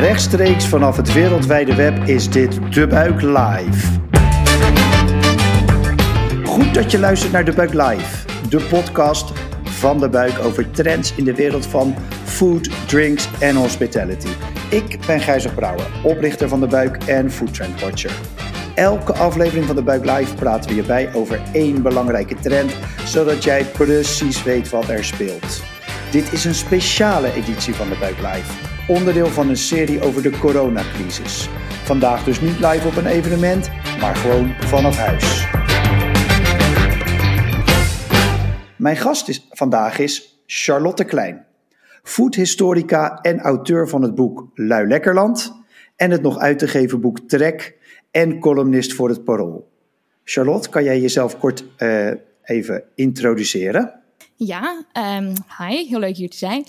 Rechtstreeks vanaf het wereldwijde web is dit De Buik Live. Goed dat je luistert naar De Buik Live, de podcast van De Buik over trends in de wereld van food, drinks en hospitality. Ik ben Gijzer Brouwer, oprichter van De Buik en Food Trend Watcher. Elke aflevering van De Buik Live praten we hierbij over één belangrijke trend, zodat jij precies weet wat er speelt. Dit is een speciale editie van De Buik Live, onderdeel van een serie over de coronacrisis. Vandaag dus niet live op een evenement, maar gewoon vanaf huis. Mijn gast is, vandaag is Charlotte Klein, foodhistorica en auteur van het boek Lui Lekkerland en het nog uit te geven boek Trek en columnist voor het Parool. Charlotte, kan jij jezelf kort uh, even introduceren? Ja, um, hi, heel leuk hier te zijn.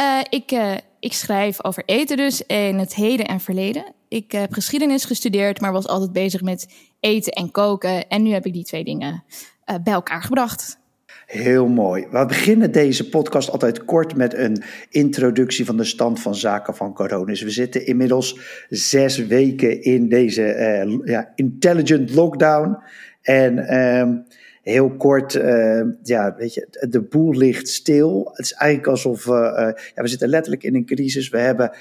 Uh, ik, uh, ik schrijf over eten dus in het heden en verleden. Ik heb geschiedenis gestudeerd, maar was altijd bezig met eten en koken. En nu heb ik die twee dingen uh, bij elkaar gebracht. Heel mooi. We beginnen deze podcast altijd kort met een introductie van de stand van zaken van corona. Dus we zitten inmiddels zes weken in deze uh, ja, intelligent lockdown. En uh, heel kort, uh, ja, weet je, de boel ligt stil. Het is eigenlijk alsof uh, uh, ja, we zitten letterlijk in een crisis. We hebben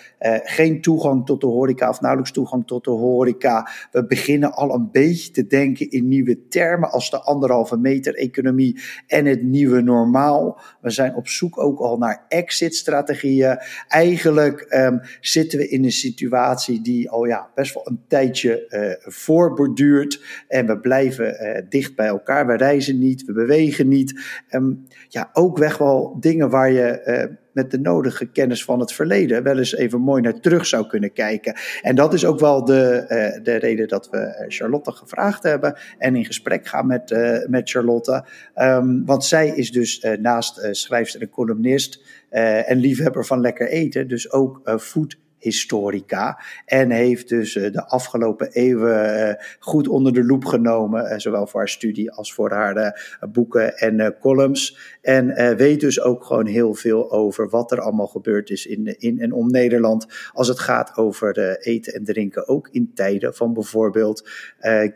geen toegang tot de horeca of nauwelijks toegang tot de horeca. We beginnen al een beetje te denken in nieuwe termen als de anderhalve meter economie en het nieuwe normaal. We zijn op zoek ook al naar exit-strategieën. Eigenlijk um, zitten we in een situatie die al ja, best wel een tijdje voorborduurt. En we blijven dicht bij elkaar. We niet, we bewegen niet. Um, ja, ook weg wel dingen waar je uh, met de nodige kennis van het verleden wel eens even mooi naar terug zou kunnen kijken. En dat is ook wel de, uh, de reden dat we Charlotte gevraagd hebben en in gesprek gaan met, met Charlotte. Um, want zij is dus naast schrijfster en columnist en liefhebber van lekker eten, dus ook food historica. En heeft dus de afgelopen eeuwen goed onder de loep genomen, zowel voor haar studie als voor haar boeken en columns. En weet dus ook gewoon heel veel over wat er allemaal gebeurd is in, in en om Nederland. Als het gaat over eten en drinken, ook in tijden van bijvoorbeeld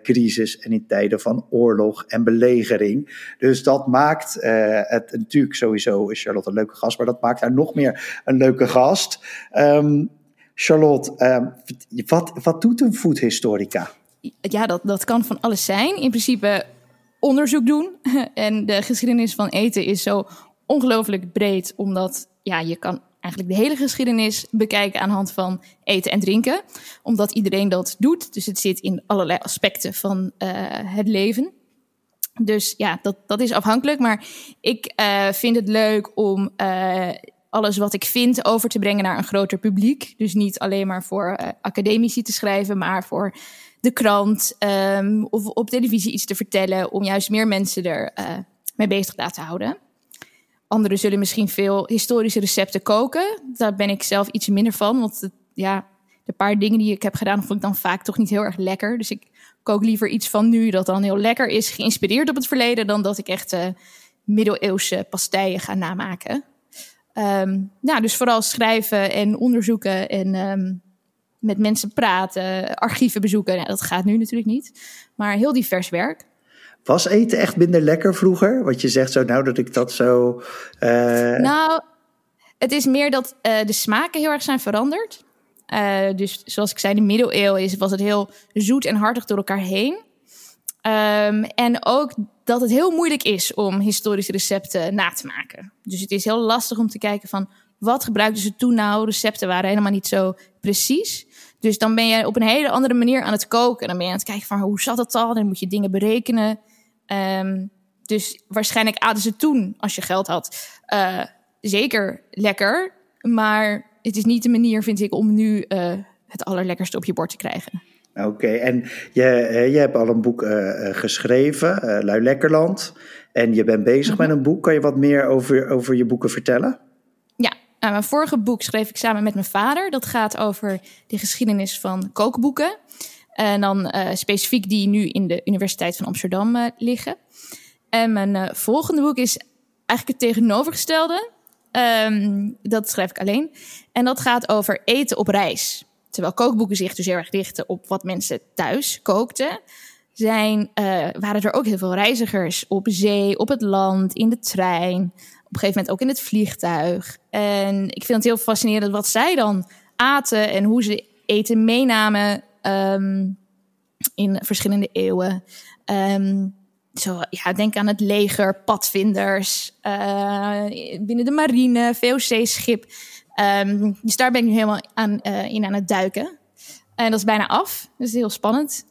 crisis en in tijden van oorlog en belegering. Dus dat maakt het natuurlijk sowieso is Charlotte een leuke gast, maar dat maakt haar nog meer een leuke gast. Um, Charlotte, uh, wat, wat doet een foodhistorica? Ja, dat, dat kan van alles zijn. In principe onderzoek doen. En de geschiedenis van eten is zo ongelooflijk breed, omdat ja, je kan eigenlijk de hele geschiedenis bekijken aan de hand van eten en drinken. Omdat iedereen dat doet. Dus het zit in allerlei aspecten van uh, het leven. Dus ja, dat, dat is afhankelijk. Maar ik uh, vind het leuk om uh, alles wat ik vind over te brengen naar een groter publiek. Dus niet alleen maar voor uh, academici te schrijven, maar voor de krant um, of op televisie iets te vertellen. Om juist meer mensen er uh, mee bezig te laten houden. Anderen zullen misschien veel historische recepten koken. Daar ben ik zelf iets minder van. Want het, ja, de paar dingen die ik heb gedaan, vond ik dan vaak toch niet heel erg lekker. Dus ik kook liever iets van nu dat dan heel lekker is, geïnspireerd op het verleden, dan dat ik echt uh, middeleeuwse pastijen ga namaken. Um, nou, dus vooral schrijven en onderzoeken en um, met mensen praten, archieven bezoeken. Nou, dat gaat nu natuurlijk niet, maar heel divers werk. Was eten echt minder lekker vroeger? Wat je zegt zo, nou dat ik dat zo. Uh... Nou, het is meer dat uh, de smaken heel erg zijn veranderd. Uh, dus zoals ik zei, in de middeleeuwen is, was het heel zoet en hartig door elkaar heen. Um, en ook dat het heel moeilijk is om historische recepten na te maken. Dus het is heel lastig om te kijken van wat gebruikten ze toen nou? Recepten waren helemaal niet zo precies. Dus dan ben je op een hele andere manier aan het koken. Dan ben je aan het kijken van hoe zat het al? Dan moet je dingen berekenen. Um, dus waarschijnlijk aten ze toen, als je geld had, uh, zeker lekker. Maar het is niet de manier, vind ik, om nu uh, het allerlekkerste op je bord te krijgen. Oké, okay, en je, je hebt al een boek uh, geschreven, uh, Lui Lekkerland. En je bent bezig mm -hmm. met een boek. Kan je wat meer over, over je boeken vertellen? Ja, uh, mijn vorige boek schreef ik samen met mijn vader. Dat gaat over de geschiedenis van kookboeken. En dan specifiek die nu in de Universiteit van Amsterdam liggen. En mijn volgende boek is eigenlijk het tegenovergestelde. Um, dat schrijf ik alleen. En dat gaat over eten op reis. Terwijl kookboeken zich dus heel erg richten op wat mensen thuis kookten, zijn, uh, waren er ook heel veel reizigers op zee, op het land, in de trein, op een gegeven moment ook in het vliegtuig. En ik vind het heel fascinerend wat zij dan aten en hoe ze eten meenamen um, in verschillende eeuwen. Um, zo, ja, denk aan het leger, padvinders, uh, binnen de marine, VOC-schip. Um, dus daar ben ik nu helemaal aan, uh, in aan het duiken. En dat is bijna af, dus heel spannend.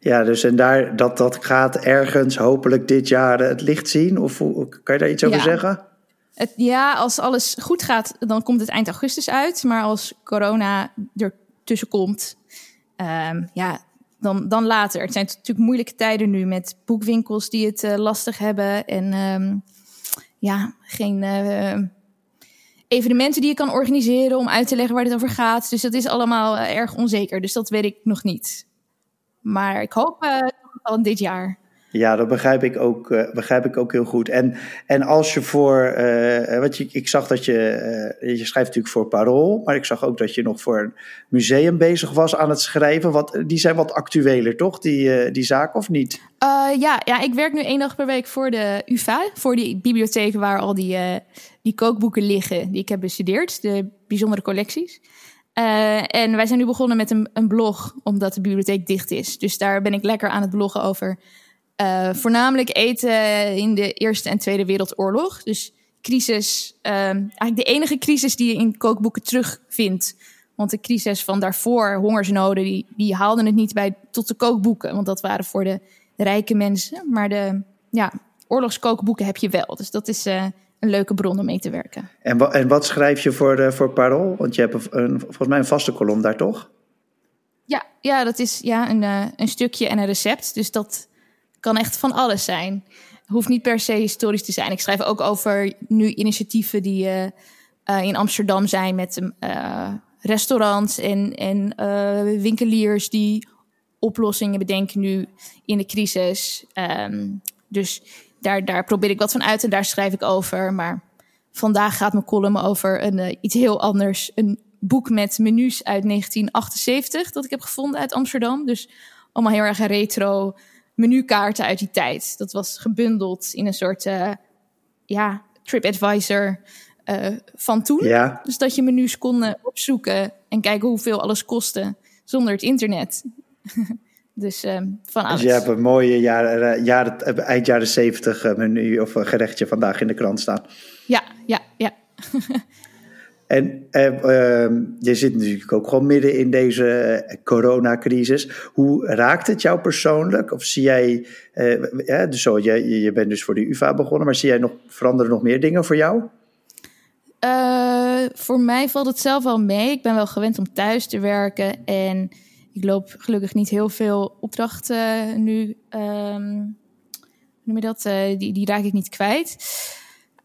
Ja, dus en daar, dat, dat gaat ergens hopelijk dit jaar het licht zien? Of kan je daar iets over ja. zeggen? Het, ja, als alles goed gaat, dan komt het eind augustus uit. Maar als corona er tussen komt, um, ja, dan, dan later. Het zijn natuurlijk moeilijke tijden nu met boekwinkels die het uh, lastig hebben. En um, ja, geen uh, evenementen die je kan organiseren om uit te leggen waar dit over gaat. Dus dat is allemaal uh, erg onzeker. Dus dat weet ik nog niet. Maar ik hoop al dit jaar. Ja, dat begrijp ik ook, uh, begrijp ik ook heel goed. En, en als je voor, uh, wat je, ik zag dat je, je schrijft natuurlijk voor Parool, maar ik zag ook dat je nog voor een museum bezig was aan het schrijven. Wat, die zijn wat actueler, toch, die, die zaken, of niet? ja, ja, ik werk nu één dag per week voor de UvA, voor die bibliotheek waar al die, die kookboeken liggen die ik heb bestudeerd, de bijzondere collecties. en wij zijn nu begonnen met een, een blog, omdat de bibliotheek dicht is. Dus daar ben ik lekker aan het bloggen over uh, voornamelijk eten in de Eerste en Tweede Wereldoorlog. Dus crisis, uh, eigenlijk de enige crisis die je in kookboeken terugvindt. Want de crisis van daarvoor, hongersnoden, die, die haalden het niet bij tot de kookboeken. Want dat waren voor de rijke mensen. Maar de ja, oorlogskookboeken heb je wel. Dus dat is uh, een leuke bron om mee te werken. En, wa en wat schrijf je voor, uh, voor Parool? Want je hebt een, volgens mij een vaste kolom daar, toch? Ja, ja dat is ja, een, uh, een stukje en een recept. Dus dat kan echt van alles zijn. Hoeft niet per se historisch te zijn. Ik schrijf ook over nu initiatieven die uh, in Amsterdam zijn met uh, restaurants en, en winkeliers die oplossingen bedenken nu in de crisis. Um, dus daar, daar probeer ik wat van uit en daar schrijf ik over. Maar vandaag gaat mijn column over een, iets heel anders. Een boek met menus uit 1978 dat ik heb gevonden uit Amsterdam. Dus allemaal heel erg retro menukaarten uit die tijd. Dat was gebundeld in een soort uh, ja, TripAdvisor uh, van toen. Ja. Dus dat je menus kon opzoeken en kijken hoeveel alles kostte zonder het internet. dus um, van alles. Dus je hebt een mooie jaren, jaren, eind jaren zeventig menu of gerechtje vandaag in de krant staan. Ja, ja, ja. En uh, uh, je zit natuurlijk ook gewoon midden in deze uh, coronacrisis. Hoe raakt het jou persoonlijk? Of zie jij, ja, dus zo, je, je bent dus voor de UvA begonnen, maar zie jij nog, veranderen nog meer dingen voor jou? voor mij valt het zelf wel mee. Ik ben wel gewend om thuis te werken en ik loop gelukkig niet heel veel opdrachten nu. Um, noem je dat? die, die raak ik niet kwijt.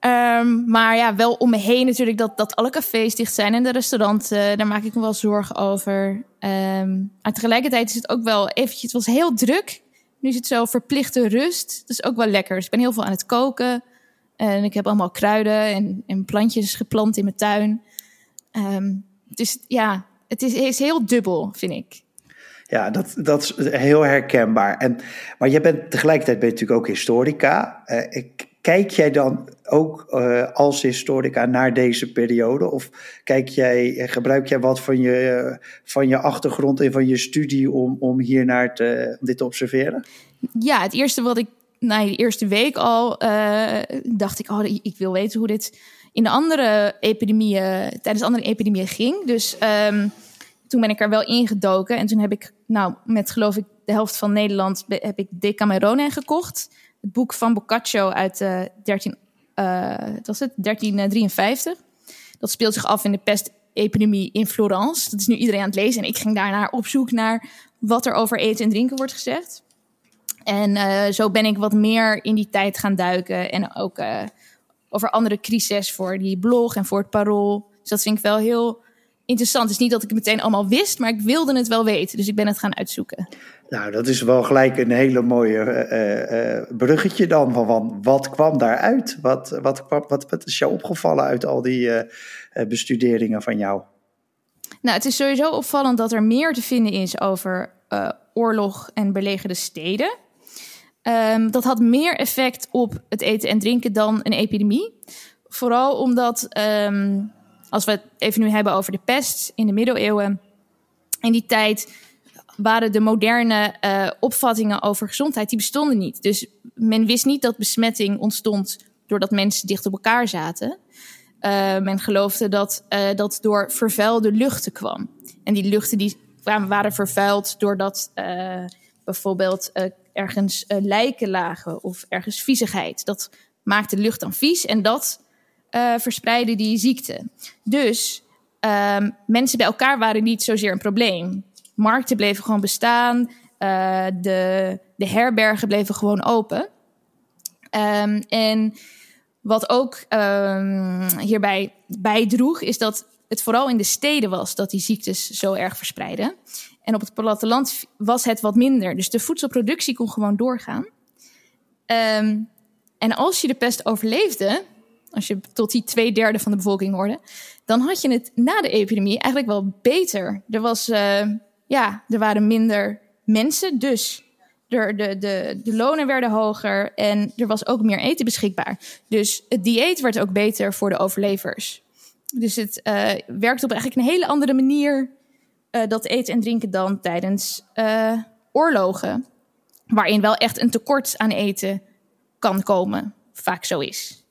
Um, maar ja, wel om me heen natuurlijk dat, dat alle cafés dicht zijn en de restaurants. daar maak ik me wel zorgen over. Um, maar tegelijkertijd is het ook wel eventjes, het was heel druk. Nu is het zo verplichte rust. Dat is ook wel lekker. Dus ik ben heel veel aan het koken. En ik heb allemaal kruiden en, en plantjes geplant in mijn tuin. Um, dus ja, het is, is heel dubbel, vind ik. Ja, dat, dat is heel herkenbaar. En, maar je bent tegelijkertijd ben natuurlijk ook historica. Uh, ik, Kijk jij dan ook uh, als historica naar deze periode? Of kijk jij, gebruik jij wat van je, van je achtergrond en van je studie om, om hier naar te, om dit te observeren? Ja, het eerste wat ik na de eerste week al uh, dacht ik, oh, ik wil weten hoe dit in de andere epidemieën, tijdens andere epidemieën ging. Dus um, toen ben ik er wel ingedoken. En toen heb ik, nou, met geloof ik de helft van Nederland, heb ik Decamerone gekocht het boek van Boccaccio uit uh, 13, uh, was het? 1353. Dat speelt zich af in de pestepidemie in Florence. Dat is nu iedereen aan het lezen. En ik ging daarnaar op zoek naar wat er over eten en drinken wordt gezegd. En zo ben ik wat meer in die tijd gaan duiken. En ook over andere crises voor die blog en voor het parool. Dus dat vind ik wel heel interessant. Het is niet dat ik het meteen allemaal wist, maar ik wilde het wel weten. Dus ik ben het gaan uitzoeken. Nou, dat is wel gelijk een hele mooie uh, uh, bruggetje dan. Van, wat kwam daaruit? Wat, wat, kwam, wat, wat is jou opgevallen uit al die uh, bestuderingen van jou? Nou, het is sowieso opvallend dat er meer te vinden is over oorlog en belegerde steden. Um, dat had meer effect op het eten en drinken dan een epidemie. Vooral omdat, um, als we het even nu hebben over de pest in de middeleeuwen. In die tijd waren de moderne uh, opvattingen over gezondheid, die bestonden niet. Dus men wist niet dat besmetting ontstond doordat mensen dicht op elkaar zaten. Uh, men geloofde dat uh, dat door vervuilde luchten kwam. En die luchten die waren vervuild doordat bijvoorbeeld ergens lijken lagen of ergens viezigheid. Dat maakte de lucht dan vies en dat verspreidde die ziekte. Dus ehm, mensen bij elkaar waren niet zozeer een probleem. Markten bleven gewoon bestaan. de, de herbergen bleven gewoon open. Um, en wat ook um, hierbij bijdroeg, is dat het vooral in de steden was dat die ziektes zo erg verspreiden. En op het platteland was het wat minder. Dus de voedselproductie kon gewoon doorgaan. En als je de pest overleefde, als je tot die twee derde van de bevolking hoorde, dan had je het na de epidemie eigenlijk wel beter. Er, was, uh, ja, er waren minder mensen, dus de, de, de, lonen werden hoger en er was ook meer eten beschikbaar. Dus het dieet werd ook beter voor de overlevers. Dus het uh, werkt op eigenlijk een hele andere manier uh, dat eten en drinken dan tijdens oorlogen. Waarin wel echt een tekort aan eten kan komen. Vaak zo is.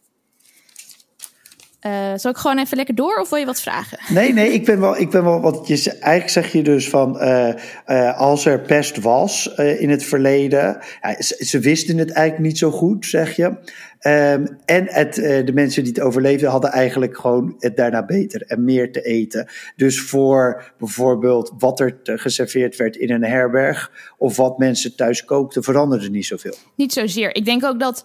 Uh, zal ik gewoon even lekker door of wil je wat vragen? Nee, nee, ik ben wel, ik ben wel wat je eigenlijk zeg je dus van uh, uh, als er pest was in het verleden, ze, ze, wisten het eigenlijk niet zo goed, zeg je. Um, en het, de mensen die het overleefden hadden eigenlijk gewoon het daarna beter en meer te eten. Dus voor bijvoorbeeld wat er geserveerd werd in een herberg of wat mensen thuis kookten, veranderde niet zoveel. Niet zozeer. Ik denk ook dat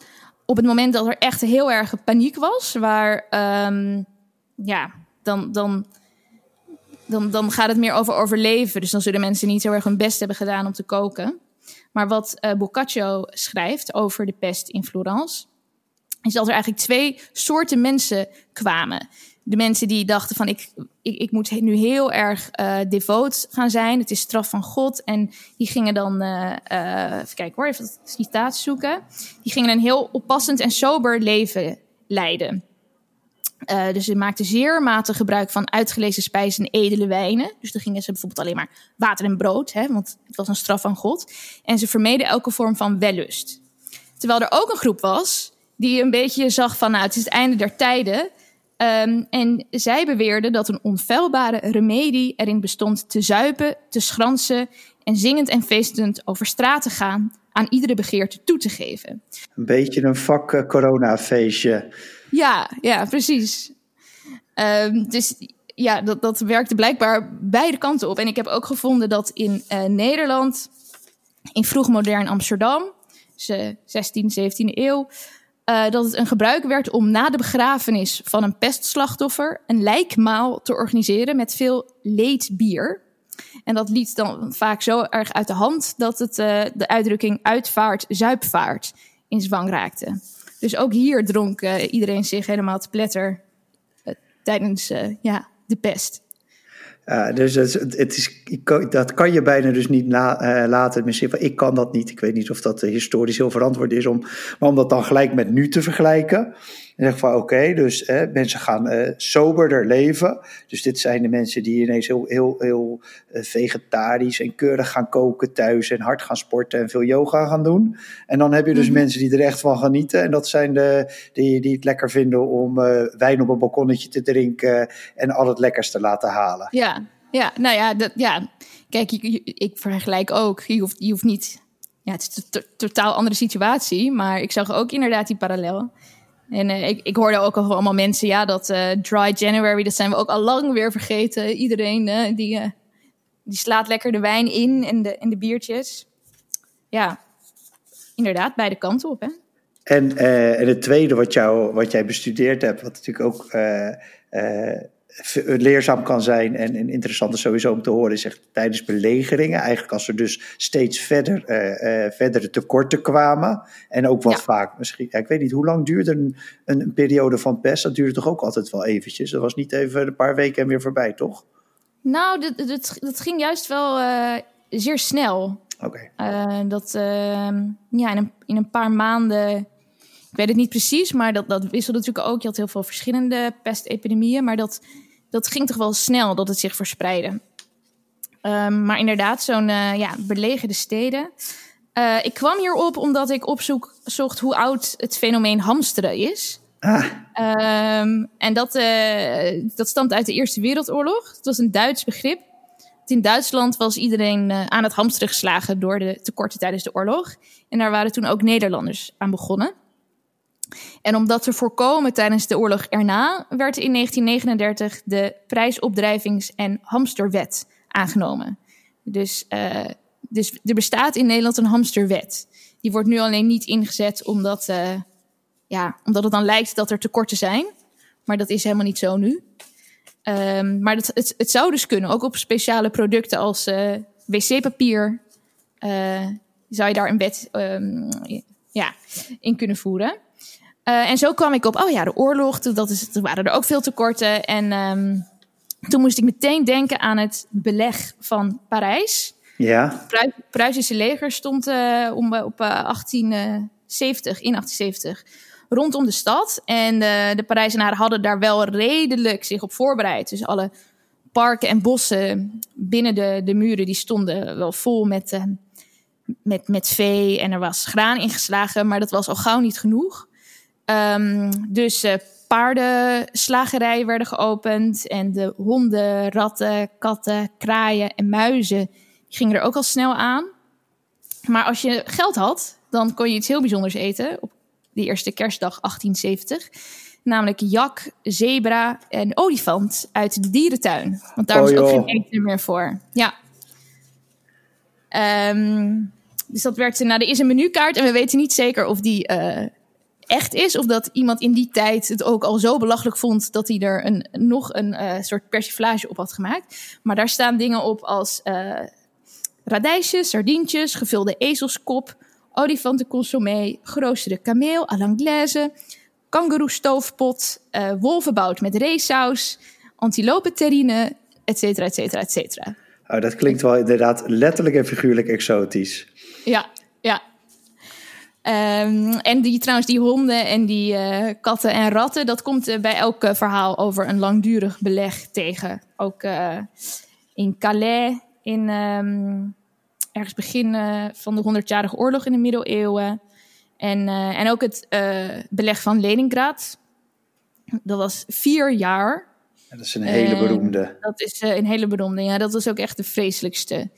op het moment dat er echt heel erg paniek was, waar um, ja, dan, dan, dan, dan gaat het meer over overleven. Dus dan zullen mensen niet zo erg hun best hebben gedaan om te koken. Maar wat uh, Boccaccio schrijft over de pest in Florence, is dat er eigenlijk twee soorten mensen kwamen de mensen die dachten van ik, ik, ik moet nu heel erg uh, devoot gaan zijn. Het is straf van God. En die gingen dan, uh, even kijken hoor, even het citaat zoeken. Die gingen een heel oppassend en sober leven leiden. dus ze maakten zeer matig gebruik van uitgelezen spijzen en edele wijnen. Dus dan gingen ze bijvoorbeeld alleen maar water en brood, hè, want het was een straf van God. En ze vermeden elke vorm van wellust. Terwijl er ook een groep was die een beetje zag van, nou, het is het einde der tijden. Um, en zij beweerden dat een onfeilbare remedie erin bestond te zuipen, te schransen en zingend en feestend over straat te gaan, aan iedere begeerte toe te geven. Een beetje een vak uh, coronafeestje. Ja, ja, precies. Um, dus ja, dat, dat werkte blijkbaar beide kanten op. En ik heb ook gevonden dat in uh, Nederland, in vroegmodern Amsterdam, dus, 16e, 17e eeuw, uh, dat het een gebruik werd om na de begrafenis van een pestslachtoffer een lijkmaal te organiseren met veel leedbier. En dat liet dan vaak zo erg uit de hand dat het uh, de uitdrukking uitvaart, zuipvaart in zwang raakte. Dus ook hier dronk uh, iedereen zich helemaal te pletter tijdens ja, de pest. Uh, dus het, het is, dat kan je bijna dus niet na, uh, laten. Misschien, ik kan dat niet. Ik weet niet of dat uh, historisch heel verantwoord is. Om, maar om dat dan gelijk met nu te vergelijken. En zeg van oké, okay, dus mensen gaan soberder leven. Dus dit zijn de mensen die ineens heel, heel, heel vegetarisch en keurig gaan koken thuis. En hard gaan sporten en veel yoga gaan doen. En dan heb je dus mm -hmm. mensen die er echt van genieten. En dat zijn de, die, die het lekker vinden om wijn op een balkonnetje te drinken. En al het lekkers te laten halen. Ja, ja, nou ja, dat, ja. kijk, je, ik vergelijk ook. Je hoeft, je hoeft niet. Ja, het is een totaal andere situatie, maar ik zag ook inderdaad die parallel. En uh, ik, ik hoorde ook al allemaal mensen, ja, dat uh, Dry January, dat zijn we ook al lang weer vergeten. Iedereen uh, die, die slaat lekker de wijn in en de, en de biertjes. Ja, inderdaad, beide kanten op, hè. En, en het tweede wat, jou, wat jij bestudeerd hebt, wat natuurlijk ook leerzaam kan zijn en, en interessant is sowieso om te horen, zegt tijdens belegeringen, eigenlijk als er dus steeds verder, uh, uh, verdere tekorten kwamen en ook wat ja. vaak, misschien, ja, ik weet niet, hoe lang duurde een, een, een, periode van pest? Dat duurde toch ook altijd wel eventjes? Dat was niet even een paar weken en weer voorbij, toch? Nou, dat, dat, dat ging juist wel uh, zeer snel. Oké. Dat uh, ja, in een, in een paar maanden. Ik weet het niet precies, maar dat, dat wisselde natuurlijk ook. Je had heel veel verschillende pestepidemieën. Maar dat, dat ging toch wel snel dat het zich verspreidde. Um, maar inderdaad, zo'n ja, belegerde steden. ik kwam hierop omdat ik opzoek zocht hoe oud het fenomeen hamsteren is. Ah. Um, en dat, uh, dat stamt uit de Eerste Wereldoorlog. Het was een Duits begrip. In Duitsland was iedereen uh, aan het hamsteren geslagen door de tekorten tijdens de oorlog. En daar waren toen ook Nederlanders aan begonnen. En om dat te voorkomen tijdens de oorlog erna, werd in 1939 de prijsopdrijvings- en hamsterwet aangenomen. Dus, uh, dus er bestaat in Nederland een hamsterwet. Die wordt nu alleen niet ingezet omdat ja, omdat het dan lijkt dat er tekorten zijn. Maar dat is helemaal niet zo nu. Um, maar het, het, zou dus kunnen, ook op speciale producten als uh, wc-papier. Zou je daar een wet um, ja, in kunnen voeren. Uh, en zo kwam ik op, oh ja, de oorlog, dat is, toen waren er ook veel tekorten. En um, toen moest ik meteen denken aan het beleg van Parijs. Ja. Het Pruisische leger stond om, op 1870, in 1870 rondom de stad. En de Parijzenaren hadden daar wel redelijk zich op voorbereid. Dus alle parken en bossen binnen de, de muren die stonden wel vol met, met, met vee. En er was graan ingeslagen, maar dat was al gauw niet genoeg. Um, dus uh, paardenslagerijen werden geopend. En de honden, ratten, katten, kraaien en muizen gingen er ook al snel aan. Maar als je geld had, dan kon je iets heel bijzonders eten. Op de eerste kerstdag 1870. Namelijk jak, zebra en olifant uit de dierentuin. Want daar Oh, was ook joh. geen eten meer voor. Ja. Ehm, dus dat werkte. Nou, er is een menukaart en we weten niet zeker of die eh, echt is. Of dat iemand in die tijd het ook al zo belachelijk vond dat hij er een, nog een eh, soort persiflage op had gemaakt. Maar daar staan dingen op als eh radijsjes, sardientjes, gevulde ezelskop, olifantenconsommé, geroosterde kameel à l'anglaise, kangoeroestoofpot, eh wolvenbout met reesaus, antilopenterrine, et cetera, et cetera, et cetera. Oh, dat klinkt wel inderdaad letterlijk en figuurlijk exotisch. Ja, ja. Ehm, en die, trouwens, die honden en die eh, katten en ratten, dat komt eh, bij elk eh, verhaal over een langdurig beleg tegen. Ook in Calais, in ehm, ergens begin van de Honderdjarige Oorlog in de middeleeuwen. En, en ook het beleg van Leningrad. Dat was vier jaar. Dat is een hele Eh, beroemde. Dat is een hele beroemde. Ja, dat was ook echt de vreselijkste.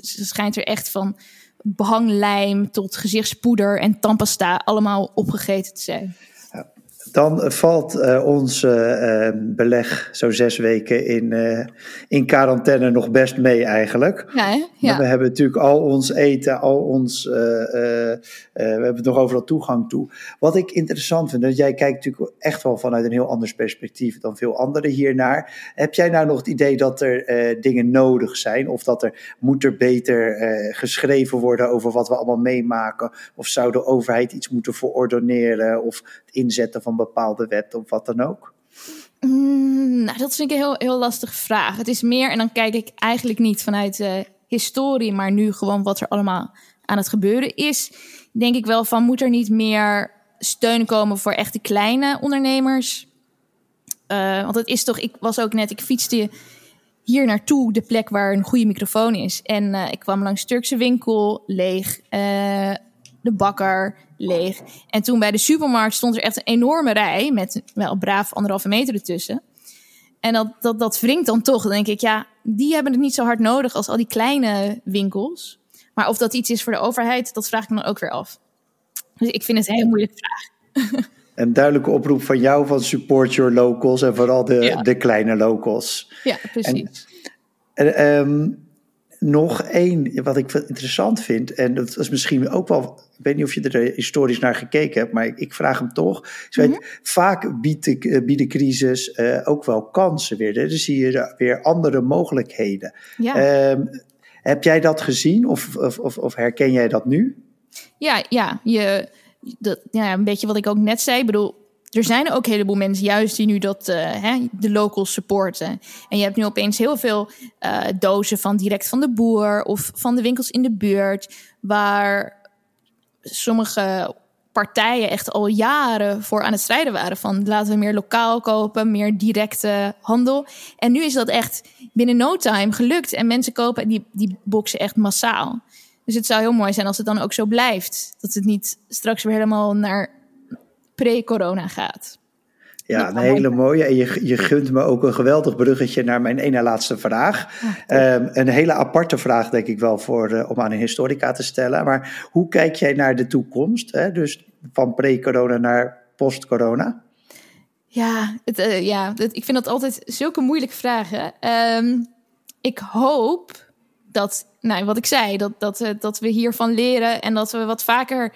Ze schijnt er echt van behanglijm tot gezichtspoeder en tandpasta allemaal opgegeten te zijn. Dan valt eh, ons eh, beleg zo zes weken in, eh, in quarantaine nog best mee eigenlijk. Ja, ja. We hebben natuurlijk al ons eten, al ons. we hebben nog overal toegang toe. Wat ik interessant vind, dat jij kijkt natuurlijk echt wel vanuit een heel anders perspectief dan veel anderen hiernaar. Heb jij nou nog het idee dat er dingen nodig zijn? Of dat er moet er beter geschreven worden over wat we allemaal meemaken? Of zou de overheid iets moeten verordoneren? Of het inzetten van bepaalde wetten of wat dan ook? Mm, nou, dat vind ik een heel, heel lastige vraag. Het is meer, en dan kijk ik eigenlijk niet vanuit eh, historie, maar nu gewoon wat er allemaal aan het gebeuren is. Denk ik wel van, moet er niet meer steun komen voor echte kleine ondernemers? Eh, want het is toch, ik was ook net, ik fietste hier naartoe, de plek waar een goede microfoon is. En eh, ik kwam langs Turkse winkel, leeg. eh, de bakker, leeg. En toen bij de supermarkt stond er echt een enorme rij met wel braaf anderhalve meter ertussen. En dat, dat, dat wringt dan toch. Dan denk ik, ja, die hebben het niet zo hard nodig als al die kleine winkels. Maar of dat iets is voor de overheid, dat vraag ik me dan ook weer af. Dus ik vind het een hele moeilijke vraag. Een duidelijke oproep van jou van support your locals en vooral de, Ja. de kleine locals. Ja, precies. En, ehm, nog één wat ik interessant vind, en dat is misschien ook wel, ik weet niet of je er eh, historisch naar gekeken hebt, maar ik, ik vraag hem toch. Dus weet, vaak biedt de, eh, biedt de crisis eh, ook wel kansen weer. Hè? Dan zie je er weer andere mogelijkheden. ja. Ehm, heb jij dat gezien of, of, of, of herken jij dat nu? Ja, ja, je, dat, ja, een beetje wat ik ook net zei. Ik bedoel, er zijn ook een heleboel mensen juist die nu dat, uh, hè, de locals supporten. En je hebt nu opeens heel veel uh, dozen van direct van de boer of van de winkels in de buurt, waar sommige partijen echt al jaren voor aan het strijden waren. Van laten we meer lokaal kopen, meer directe handel. En nu is dat echt binnen no time gelukt. En mensen kopen die, die boxen echt massaal. Dus het zou heel mooi zijn als het dan ook zo blijft. Dat het niet straks weer helemaal naar pre-corona gaat. Ja, een hele mooie. En je, je gunt me ook een geweldig bruggetje naar mijn ene laatste vraag. um, een hele aparte vraag, denk ik wel, voor, uh, om aan een historica te stellen. Maar hoe kijk jij naar de toekomst? Hè? Dus van pre-corona naar post-corona? Ja, het, uh, ja het, ik vind dat altijd zulke moeilijke vragen. Um, ik hoop dat, nou, wat ik zei, dat, dat, uh, dat we hiervan leren en dat we wat vaker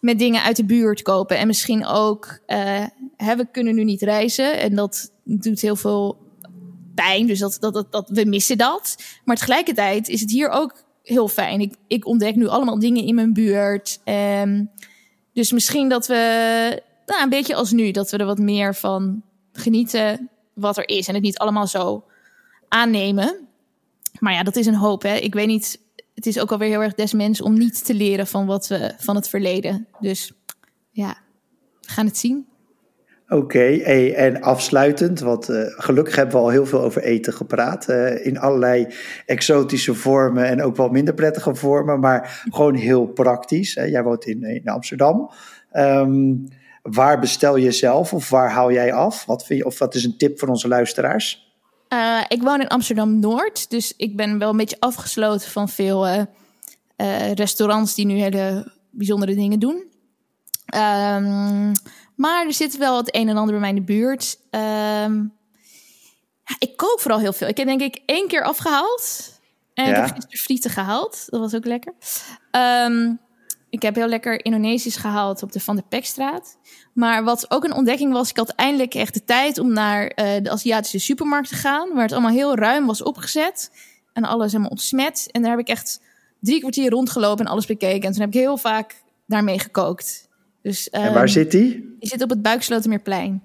met dingen uit de buurt kopen. En misschien ook, uh, we kunnen nu niet reizen en dat doet heel veel pijn. Dus dat, dat, dat, we missen dat. Maar tegelijkertijd is het hier ook heel fijn. Ik, ik ontdek nu allemaal dingen in mijn buurt. Um, dus misschien dat we, nou, een beetje als nu, dat we er wat meer van genieten wat er is. En het niet allemaal zo aannemen. Maar ja, dat is een hoop. Hè? Ik weet niet het is ook alweer heel erg des mens om niet te leren van wat we van het verleden. Dus ja, we gaan het zien. Oké, en afsluitend, want uh, gelukkig hebben we al heel veel over eten gepraat. Uh, in allerlei exotische vormen en ook wel minder prettige vormen, maar gewoon heel praktisch. Hè. Jij woont in, in Amsterdam. Um, waar bestel je zelf of waar haal jij af? Wat vind je, of wat is een tip voor onze luisteraars? Uh, ik woon in Amsterdam Noord, dus ik ben wel een beetje afgesloten van veel uh, uh, restaurants die nu hele bijzondere dingen doen. Um, maar er zit wel het een en ander bij mij in de buurt. Um, ik kook vooral heel veel. Ik heb denk ik één keer afgehaald. En ja. ik heb gisteren frieten gehaald. Dat was ook lekker. Um, ik heb heel lekker Indonesisch gehaald op de Van der Pekstraat. Maar wat ook een ontdekking was, ik had eindelijk echt de tijd om naar uh, de Aziatische supermarkt te gaan. Waar het allemaal heel ruim was opgezet. En alles helemaal ontsmet. En daar heb ik echt drie kwartier rondgelopen en alles bekeken. En toen heb ik heel vaak daarmee gekookt. Dus, um, en waar zit die? Die zit op het Buikslotermeerplein.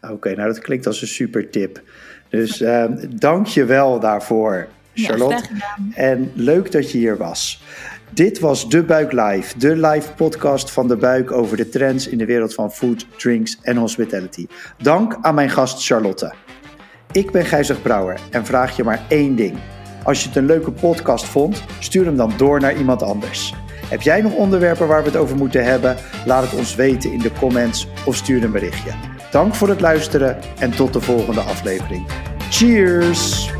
Oké, okay, nou dat klinkt als een super tip. Dus uh, dank je wel daarvoor, Charlotte. Ja, en leuk dat je hier was. Dit was De Buik Live, de live podcast van De Buik over de trends in de wereld van food, drinks en hospitality. Dank aan mijn gast Charlotte. Ik ben Gijzig Brouwer en vraag je maar één ding. Als je het een leuke podcast vond, stuur hem dan door naar iemand anders. Heb jij nog onderwerpen waar we het over moeten hebben? Laat het ons weten in de comments of stuur een berichtje. Dank voor het luisteren en tot de volgende aflevering. Cheers!